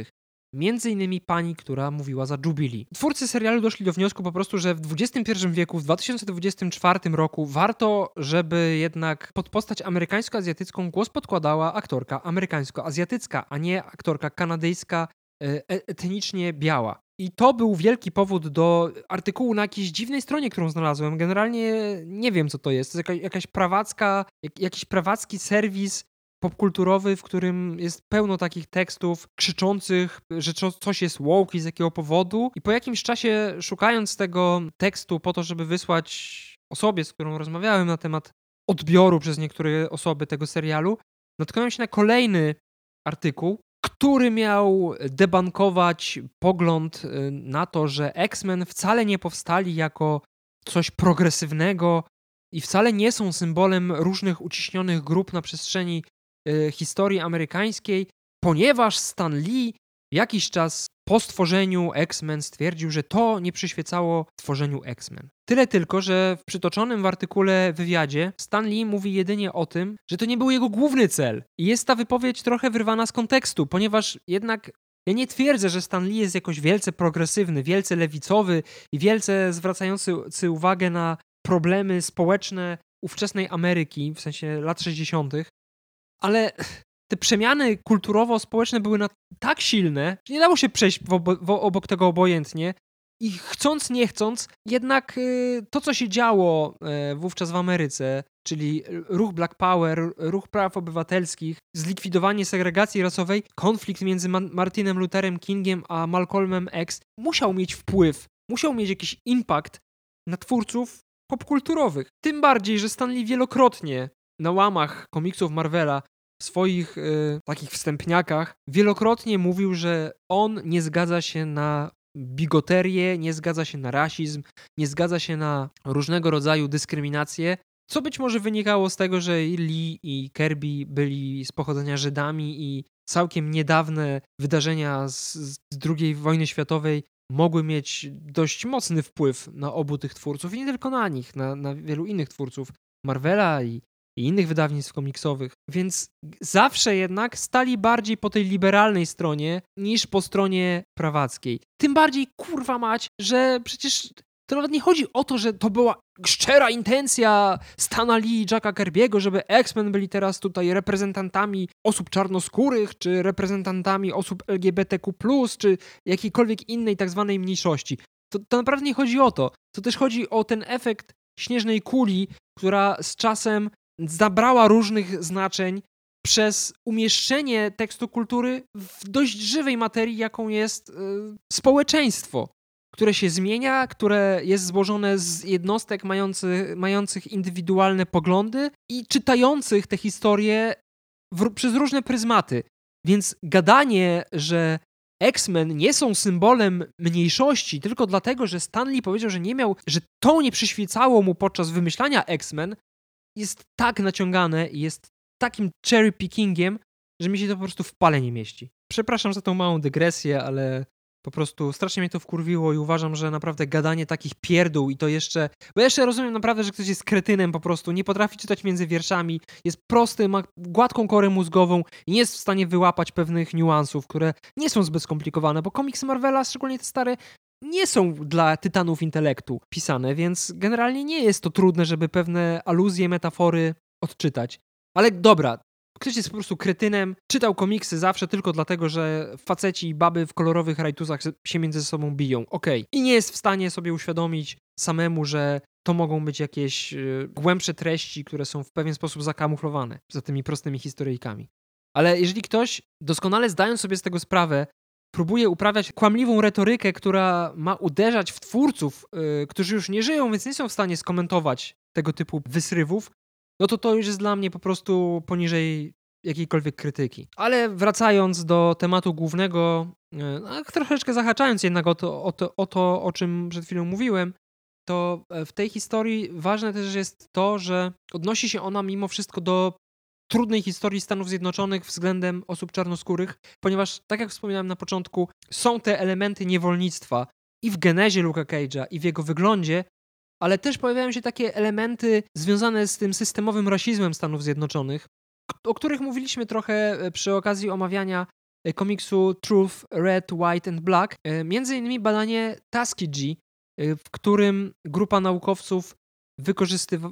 Między innymi pani, która mówiła za Jubilee. Twórcy serialu doszli do wniosku po prostu, że w XXI wieku, w 2024 roku warto, żeby jednak pod postać amerykańsko-azjatycką głos podkładała aktorka amerykańsko-azjatycka, a nie aktorka kanadyjska, e, e, etnicznie biała. I to był wielki powód do artykułu na jakiejś dziwnej stronie, którą znalazłem. Generalnie nie wiem, co to jest. To jest jakaś, prawacka, jakiś prawacki serwis popkulturowy, w którym jest pełno takich tekstów krzyczących, że coś jest woke i z jakiego powodu. I po jakimś czasie, szukając tego tekstu po to, żeby wysłać osobie, z którą rozmawiałem na temat odbioru przez niektóre osoby tego serialu, natknąłem się na kolejny artykuł, który miał debankować pogląd y, na to, że X-Men wcale nie powstali jako coś progresywnego i wcale nie są symbolem różnych uciśnionych grup na przestrzeni historii amerykańskiej, ponieważ Stan Lee jakiś czas po stworzeniu X-Men stwierdził, że to nie przyświecało tworzeniu X-Men. Tyle tylko, że w przytoczonym w artykule wywiadzie Stan Lee mówi jedynie o tym, że to nie był jego główny cel. I jest ta wypowiedź trochę wyrwana z kontekstu, ponieważ jednak ja nie twierdzę, że Stan Lee jest jakoś wielce progresywny, wielce lewicowy i wielce zwracający uwagę na problemy społeczne ówczesnej Ameryki, w sensie lat 60., ale te przemiany kulturowo-społeczne były na tak silne, że nie dało się przejść w obok tego obojętnie. I chcąc, nie chcąc, jednak y, to, co się działo e, wówczas w Ameryce, czyli ruch Black Power, ruch praw obywatelskich, zlikwidowanie segregacji rasowej, konflikt między Martinem Lutherem Kingiem a Malcolmem X, musiał mieć wpływ, musiał mieć jakiś impact na twórców popkulturowych. Tym bardziej, że Stanley wielokrotnie na łamach komiksów Marvela w swoich y, takich wstępniakach wielokrotnie mówił, że on nie zgadza się na bigoterię, nie zgadza się na rasizm, nie zgadza się na różnego rodzaju dyskryminację, co być może wynikało z tego, że Lee i Kirby byli z pochodzenia Żydami i całkiem niedawne wydarzenia z, z II wojny światowej mogły mieć dość mocny wpływ na obu tych twórców i nie tylko na nich, na, na wielu innych twórców Marvela i i innych wydawnictw komiksowych, więc zawsze jednak stali bardziej po tej liberalnej stronie niż po stronie prawackiej. Tym bardziej kurwa mać, że przecież to nawet nie chodzi o to, że to była szczera intencja Stana Lee i Jacka Kirby'ego, żeby X-Men byli teraz tutaj reprezentantami osób czarnoskórych, czy reprezentantami osób LGBTQ+, czy jakiejkolwiek innej tak zwanej mniejszości. To, to naprawdę nie chodzi o to. To też chodzi o ten efekt śnieżnej kuli, która z czasem zabrała różnych znaczeń przez umieszczenie tekstu kultury w dość żywej materii, jaką jest y, społeczeństwo, które się zmienia, które jest złożone z jednostek mających, mających indywidualne poglądy i czytających te historie w, przez różne pryzmaty. Więc gadanie, że X-Men nie są symbolem mniejszości tylko dlatego, że Stanley powiedział, że nie miał, że to nie przyświecało mu podczas wymyślania X-Men, jest tak naciągane i jest takim cherry pickingiem, że mi się to po prostu w pale nie mieści. Przepraszam za tą małą dygresję, ale po prostu strasznie mnie to wkurwiło i uważam, że naprawdę gadanie takich pierdół i to jeszcze... Bo jeszcze rozumiem naprawdę, że ktoś jest kretynem po prostu, nie potrafi czytać między wierszami, jest prosty, ma gładką korę mózgową i nie jest w stanie wyłapać pewnych niuansów, które nie są zbyt skomplikowane, bo komiksy Marvela, szczególnie te stare, nie są dla tytanów intelektu pisane, więc generalnie nie jest to trudne, żeby pewne aluzje, metafory odczytać. Ale dobra, ktoś jest po prostu kretynem, czytał komiksy zawsze tylko dlatego, że faceci i baby w kolorowych rajtuzach się między sobą biją. Okej. Okay. I nie jest w stanie sobie uświadomić samemu, że to mogą być jakieś y, głębsze treści, które są w pewien sposób zakamuflowane za tymi prostymi historyjkami. Ale jeżeli ktoś, doskonale zdając sobie z tego sprawę, próbuje uprawiać kłamliwą retorykę, która ma uderzać w twórców, yy, którzy już nie żyją, więc nie są w stanie skomentować tego typu wysrywów, no to to już jest dla mnie po prostu poniżej jakiejkolwiek krytyki. Ale wracając do tematu głównego, no, troszeczkę zahaczając jednak o to, o, to, o to, o czym przed chwilą mówiłem, to e, w tej historii ważne też jest to, że odnosi się ona mimo wszystko do trudnej historii Stanów Zjednoczonych względem osób czarnoskórych, ponieważ, tak jak wspominałem na początku, są te elementy niewolnictwa i w genezie Luka Cage'a, i w jego wyglądzie, ale też pojawiają się takie elementy związane z tym systemowym rasizmem Stanów Zjednoczonych, o których mówiliśmy trochę e, przy okazji omawiania e, komiksu Truth, Red, White and Black. E, między innymi badanie Tuskegee, w którym grupa naukowców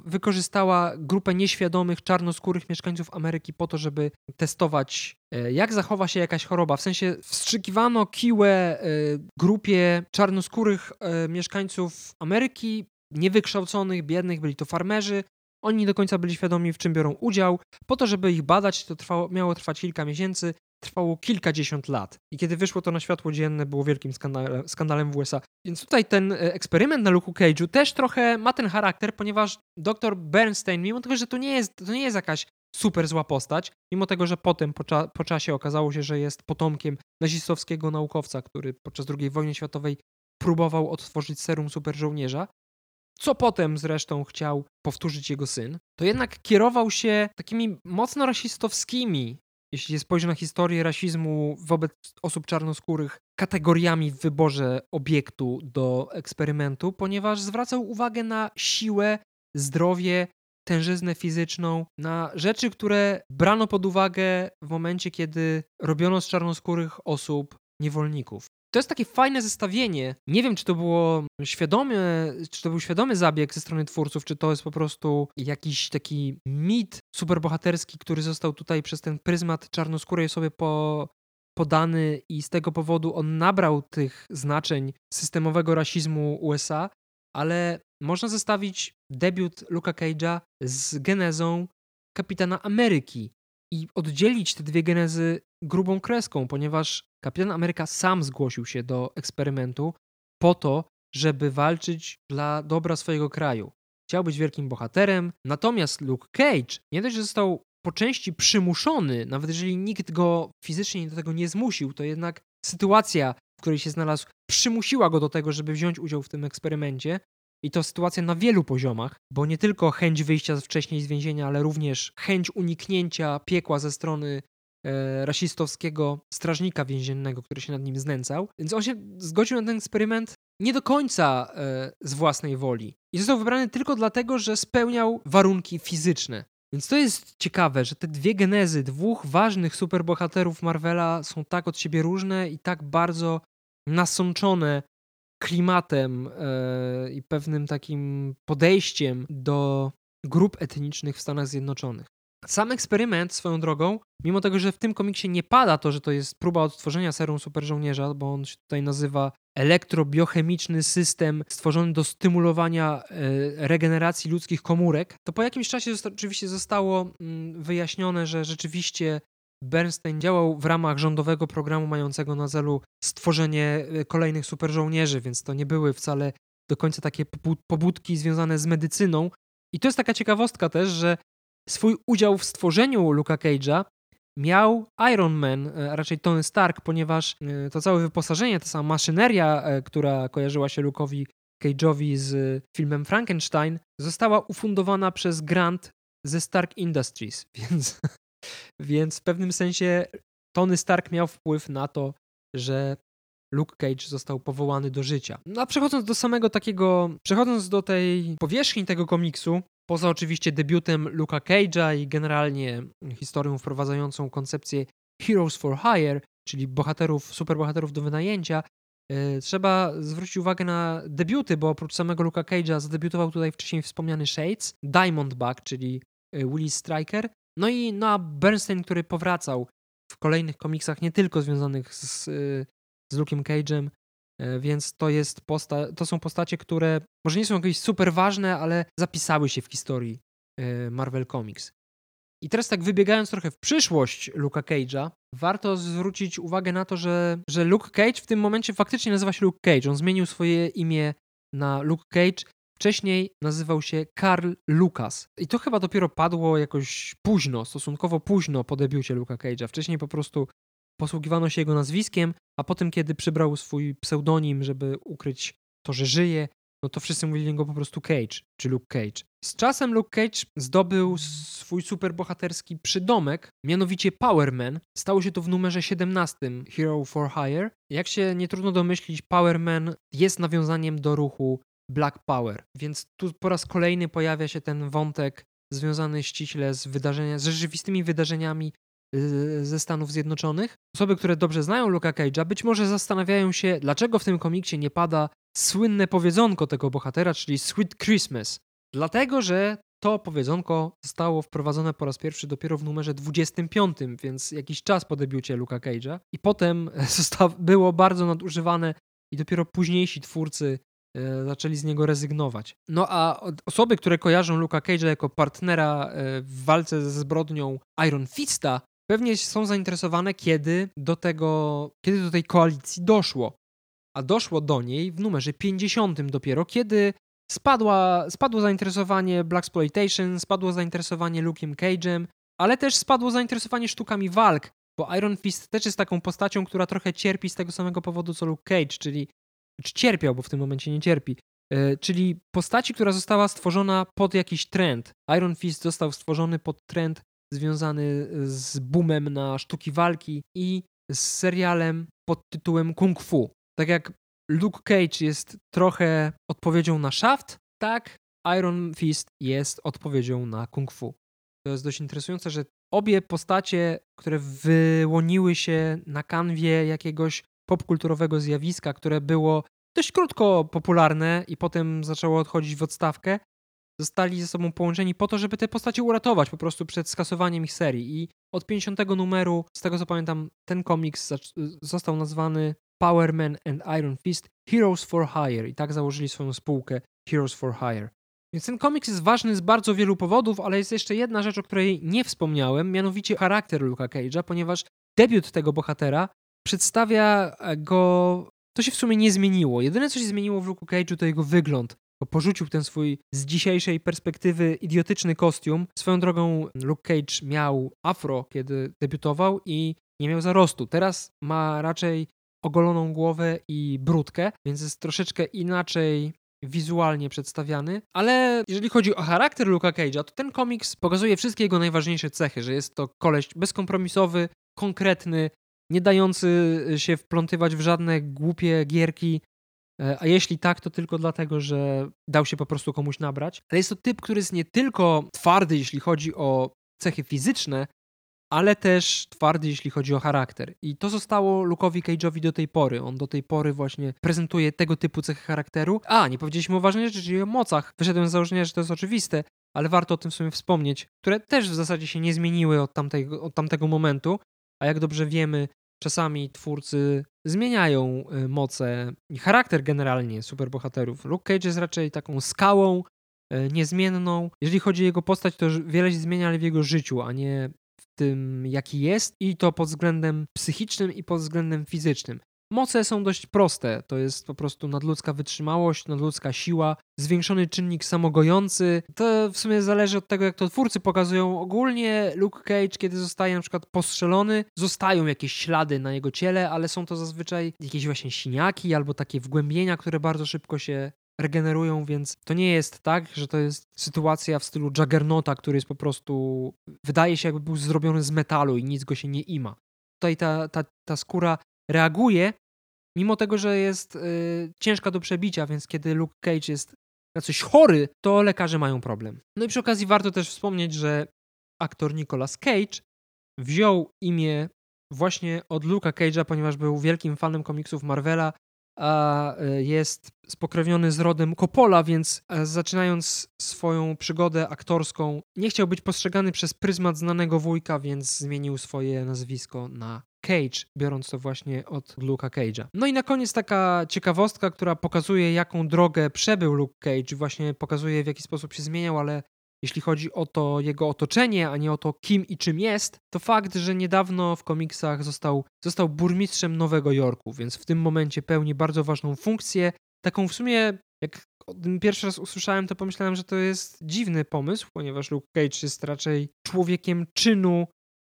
wykorzystała grupę nieświadomych, czarnoskórych mieszkańców Ameryki po to, żeby testować, jak zachowa się jakaś choroba. W sensie wstrzykiwano kiłę grupie czarnoskórych mieszkańców Ameryki niewykształconych, biednych, byli to farmerzy. Oni nie do końca byli świadomi, w czym biorą udział. Po to, żeby ich badać, to trwało, miało trwać kilka miesięcy, trwało kilkadziesiąt lat. I kiedy wyszło to na światło dzienne, było wielkim skandale, skandalem w USA. Więc tutaj ten e, eksperyment na Luke Cage'u też trochę ma ten charakter, ponieważ dr Bernstein, mimo tego, że to nie jest, to nie jest jakaś super zła postać, mimo tego, że potem po, cza po czasie okazało się, że jest potomkiem nazistowskiego naukowca, który podczas II wojny światowej próbował odtworzyć serum superżołnierza, co potem zresztą chciał powtórzyć jego syn, to jednak kierował się takimi mocno rasistowskimi, jeśli spojrzy na historię rasizmu wobec osób czarnoskórych, kategoriami w wyborze obiektu do eksperymentu, ponieważ zwracał uwagę na siłę, zdrowie, tężyznę fizyczną, na rzeczy, które brano pod uwagę w momencie, kiedy robiono z czarnoskórych osób niewolników. To jest takie fajne zestawienie. Nie wiem, czy to było świadomy, czy to był świadomy zabieg ze strony twórców, czy to jest po prostu jakiś taki mit superbohaterski, który został tutaj przez ten pryzmat czarnoskórej sobie po, podany i z tego powodu on nabrał tych znaczeń systemowego rasizmu USA, ale można zestawić debiut Luka Cage'a z genezą Kapitana Ameryki i oddzielić te dwie genezy grubą kreską, ponieważ Kapitan Ameryka sam zgłosił się do eksperymentu po to, żeby walczyć dla dobra swojego kraju. Chciał być wielkim bohaterem, natomiast Luke Cage nie dość, że został po części przymuszony, nawet jeżeli nikt go fizycznie do tego nie zmusił, to jednak sytuacja, w której się znalazł, przymusiła go do tego, żeby wziąć udział w tym eksperymencie. I to sytuacja na wielu poziomach, bo nie tylko chęć wyjścia wcześniej z więzienia, ale również chęć uniknięcia piekła ze strony rasistowskiego strażnika więziennego, który się nad nim znęcał. Więc on się zgodził na ten eksperyment nie do końca e, z własnej woli. I został wybrany tylko dlatego, że spełniał warunki fizyczne. Więc to jest ciekawe, że te dwie genezy dwóch ważnych superbohaterów Marvela są tak od siebie różne i tak bardzo nasączone klimatem e, i pewnym takim podejściem do grup etnicznych w Stanach Zjednoczonych. Sam eksperyment swoją drogą, mimo tego, że w tym komiksie nie pada to, że to jest próba odtworzenia serum superżołnierza, bo on się tutaj nazywa elektrobiochemiczny system stworzony do stymulowania e, regeneracji ludzkich komórek, to po jakimś czasie oczywiście zostało mm, wyjaśnione, że rzeczywiście Bernstein działał w ramach rządowego programu mającego na celu stworzenie e, kolejnych superżołnierzy, więc to nie były wcale do końca takie pobudki związane z medycyną. I to jest taka ciekawostka też, że swój udział w stworzeniu Luka Cage'a miał Iron Man, e, a raczej Tony Stark, ponieważ e, to całe wyposażenie, ta sama maszyneria, e, która kojarzyła się Luke'owi Cage'owi z filmem Frankenstein, została ufundowana przez grant ze Stark Industries, więc, więc w pewnym sensie Tony Stark miał wpływ na to, że Luke Cage został powołany do życia. No a przechodząc do samego takiego, przechodząc do tej powierzchni tego komiksu, poza oczywiście debiutem Luke'a Cage'a i generalnie historią wprowadzającą koncepcję Heroes for Hire, czyli bohaterów, superbohaterów do wynajęcia, yy, trzeba zwrócić uwagę na debiuty, bo oprócz samego Luke'a Cage'a zadebiutował tutaj wcześniej wspomniany Shades, Diamondback, czyli yy, Willis Striker, no i Noah Bernstein, który powracał w kolejnych komiksach, nie tylko związanych z, z Luke'em Cage'em, e, więc to, jest posta- to są postacie, które może nie są jakieś super ważne, ale zapisały się w historii e, Marvel Comics. I teraz tak wybiegając trochę w przyszłość Luke'a Cage'a, warto zwrócić uwagę na to, że, że Luke Cage w tym momencie faktycznie nazywa się Luke Cage. On zmienił swoje imię na Luke Cage. Wcześniej nazywał się Carl Lucas. I to chyba dopiero padło jakoś późno, stosunkowo późno po debiucie Luke'a Cage'a. Wcześniej po prostu posługiwano się jego nazwiskiem, a potem, kiedy przybrał swój pseudonim, żeby ukryć to, że żyje, no to wszyscy mówili go po prostu Cage, czy Luke Cage. Z czasem Luke Cage zdobył swój superbohaterski przydomek, mianowicie Powerman. Stało się to w numerze 17 Hero for Hire. Jak się nie trudno domyślić, Powerman jest nawiązaniem do ruchu Black Power, więc tu po raz kolejny pojawia się ten wątek związany ściśle z, wydarzenia, z rzeczywistymi wydarzeniami ze Stanów Zjednoczonych. Osoby, które dobrze znają Luka Cage'a, być może zastanawiają się, dlaczego w tym komiksie nie pada słynne powiedzonko tego bohatera, czyli Sweet Christmas. Dlatego, że to powiedzonko zostało wprowadzone po raz pierwszy dopiero w numerze 25, więc jakiś czas po debiucie Luka Cage'a. I potem było bardzo nadużywane i dopiero późniejsi twórcy e, zaczęli z niego rezygnować. No a osoby, które kojarzą Luka Cage'a jako partnera e, w walce ze zbrodnią Iron Fista, pewnie są zainteresowane, kiedy do tego, kiedy do tej koalicji doszło. A doszło do niej w numerze 50 dopiero, kiedy spadła, spadło zainteresowanie Blaxploitation, spadło zainteresowanie Luke'em Cage'em, ale też spadło zainteresowanie sztukami walk, bo Iron Fist też jest taką postacią, która trochę cierpi z tego samego powodu co Luke Cage, czyli czy cierpiał, bo w tym momencie nie cierpi, yy, czyli postaci, która została stworzona pod jakiś trend. Iron Fist został stworzony pod trend związany z boomem na sztuki walki i z serialem pod tytułem Kung Fu. Tak jak Luke Cage jest trochę odpowiedzią na Shaft, tak Iron Fist jest odpowiedzią na Kung Fu. To jest dość interesujące, że obie postacie, które wyłoniły się na kanwie jakiegoś popkulturowego zjawiska, które było dość krótko popularne i potem zaczęło odchodzić w odstawkę, zostali ze sobą połączeni po to, żeby te postacie uratować po prostu przed skasowaniem ich serii. I od 50 numeru, z tego co pamiętam, ten komiks został nazwany Power Man and Iron Fist Heroes for Hire i tak założyli swoją spółkę Heroes for Hire. Więc ten komiks jest ważny z bardzo wielu powodów, ale jest jeszcze jedna rzecz, o której nie wspomniałem, mianowicie charakter Luka Cage'a, ponieważ debiut tego bohatera przedstawia go. To się w sumie nie zmieniło. Jedyne, co się zmieniło w Luke Cage'u, to jego wygląd porzucił ten swój z dzisiejszej perspektywy idiotyczny kostium. Swoją drogą Luke Cage miał afro, kiedy debiutował i nie miał zarostu. Teraz ma raczej ogoloną głowę i brudkę, więc jest troszeczkę inaczej wizualnie przedstawiany, ale jeżeli chodzi o charakter Luka Cage'a, to ten komiks pokazuje wszystkie jego najważniejsze cechy, że jest to koleś bezkompromisowy, konkretny, nie dający się wplątywać w żadne głupie gierki, a jeśli tak, to tylko dlatego, że dał się po prostu komuś nabrać. Ale jest to typ, który jest nie tylko twardy, jeśli chodzi o cechy fizyczne, ale też twardy, jeśli chodzi o charakter. I to zostało Luke'owi Cage'owi do tej pory. On do tej pory właśnie prezentuje tego typu cechy charakteru. A, nie powiedzieliśmy o ważnej rzeczy, czyli o mocach. Wyszedłem z założenia, że to jest oczywiste, ale warto o tym sobie wspomnieć, które też w zasadzie się nie zmieniły od tamtego, od tamtego momentu. A jak dobrze wiemy, czasami twórcy zmieniają y, moce i charakter generalnie superbohaterów. Luke Cage jest raczej taką skałą y, niezmienną. Jeżeli chodzi o jego postać, to wiele się zmienia, ale w jego życiu, a nie w tym, jaki jest i to pod względem psychicznym i pod względem fizycznym. Moce są dość proste. To jest po prostu nadludzka wytrzymałość, nadludzka siła, zwiększony czynnik samogojący. To w sumie zależy od tego, jak to twórcy pokazują. Ogólnie Luke Cage, kiedy zostaje na przykład postrzelony, zostają jakieś ślady na jego ciele, ale są to zazwyczaj jakieś właśnie siniaki albo takie wgłębienia, które bardzo szybko się regenerują, więc to nie jest tak, że to jest sytuacja w stylu Juggernauta, który jest po prostu, wydaje się jakby był zrobiony z metalu i nic go się nie ima. Tutaj ta, ta, ta skóra reaguje, mimo tego, że jest y, ciężka do przebicia, więc kiedy Luke Cage jest na coś chory, to lekarze mają problem. No i przy okazji warto też wspomnieć, że aktor Nicolas Cage wziął imię właśnie od Luke'a Cage'a, ponieważ był wielkim fanem komiksów Marvela a e, jest spokrewniony z rodem Coppola, więc e, zaczynając swoją przygodę aktorską, nie chciał być postrzegany przez pryzmat znanego wujka, więc zmienił swoje nazwisko na Cage, biorąc to właśnie od Luke'a Cage'a. No i na koniec taka ciekawostka, która pokazuje, jaką drogę przebył Luke Cage, właśnie pokazuje, w jaki sposób się zmieniał, ale jeśli chodzi o to jego otoczenie, a nie o to, kim i czym jest, to fakt, że niedawno w komiksach został, został burmistrzem Nowego Jorku, więc w tym momencie pełni bardzo ważną funkcję. Taką w sumie, jak pierwszy raz usłyszałem, to pomyślałem, że to jest dziwny pomysł, ponieważ Luke Cage jest raczej człowiekiem czynu,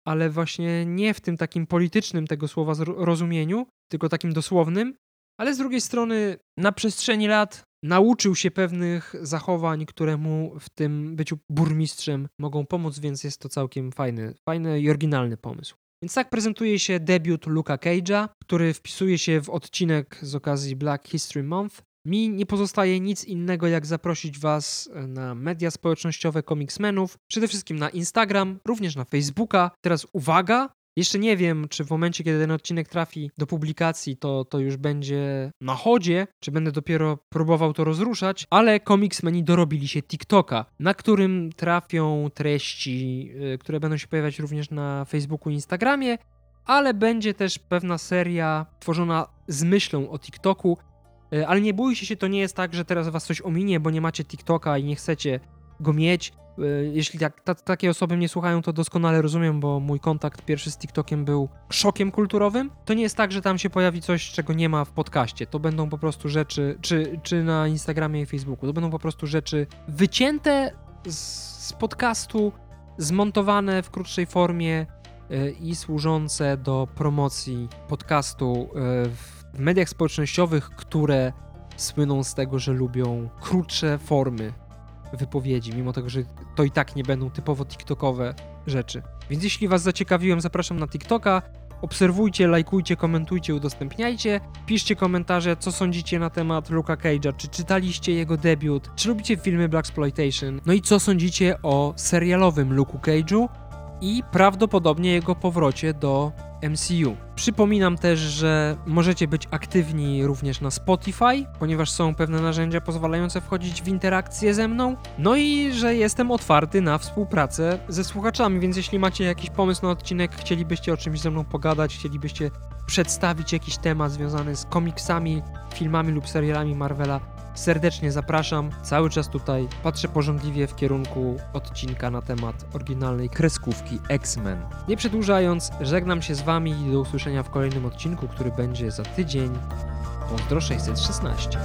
ale właśnie nie w tym takim politycznym tego słowa rozumieniu, tylko takim dosłownym. Ale z drugiej strony, na przestrzeni lat nauczył się pewnych zachowań, które mu w tym byciu burmistrzem mogą pomóc, więc jest to całkiem fajny, fajny i oryginalny pomysł. Więc tak prezentuje się debiut Luka Cage'a, który wpisuje się w odcinek z okazji Black History Month. Mi nie pozostaje nic innego, jak zaprosić Was na media społecznościowe Comicsmenów, przede wszystkim na Instagram, również na Facebooka. Teraz uwaga, jeszcze nie wiem, czy w momencie, kiedy ten odcinek trafi do publikacji, to, to już będzie na chodzie, czy będę dopiero próbował to rozruszać, ale Comicsmeni dorobili się TikToka, na którym trafią treści, yy, które będą się pojawiać również na Facebooku i Instagramie, ale będzie też pewna seria tworzona z myślą o TikToku, ale nie bójcie się, to nie jest tak, że teraz was coś ominie, bo nie macie TikToka i nie chcecie go mieć. E, jeśli tak, ta, takie osoby mnie słuchają, to doskonale rozumiem, bo mój kontakt pierwszy z TikTokiem był szokiem kulturowym. To nie jest tak, że tam się pojawi coś, czego nie ma w podcaście. To będą po prostu rzeczy, czy, czy na Instagramie i Facebooku, to będą po prostu rzeczy wycięte z, z podcastu, zmontowane w krótszej formie yy, i służące do promocji podcastu yy, w mediach społecznościowych, które słyną z tego, że lubią krótsze formy wypowiedzi, mimo tego, że to i tak nie będą typowo TikTokowe rzeczy. Więc jeśli Was zaciekawiłem, zapraszam na TikToka. Obserwujcie, lajkujcie, komentujcie, udostępniajcie. Piszcie komentarze, co sądzicie na temat Luka Cage'a, czy czytaliście jego debiut, czy lubicie filmy Black Exploitation, no i co sądzicie o serialowym Luku Cage'u i prawdopodobnie jego powrocie do MCU. Przypominam też, że możecie być aktywni również na Spotify, ponieważ są pewne narzędzia pozwalające wchodzić w interakcję ze mną. No i że jestem otwarty na współpracę ze słuchaczami, więc jeśli macie jakiś pomysł na odcinek, chcielibyście o czymś ze mną pogadać, chcielibyście przedstawić jakiś temat związany z komiksami, filmami lub serialami Marvela, serdecznie zapraszam. Cały czas tutaj patrzę porządliwie w kierunku odcinka na temat oryginalnej kreskówki X-Men. Nie przedłużając, żegnam się z Wami i do usłyszenia w kolejnym odcinku, który będzie za tydzień. Pozdro 616.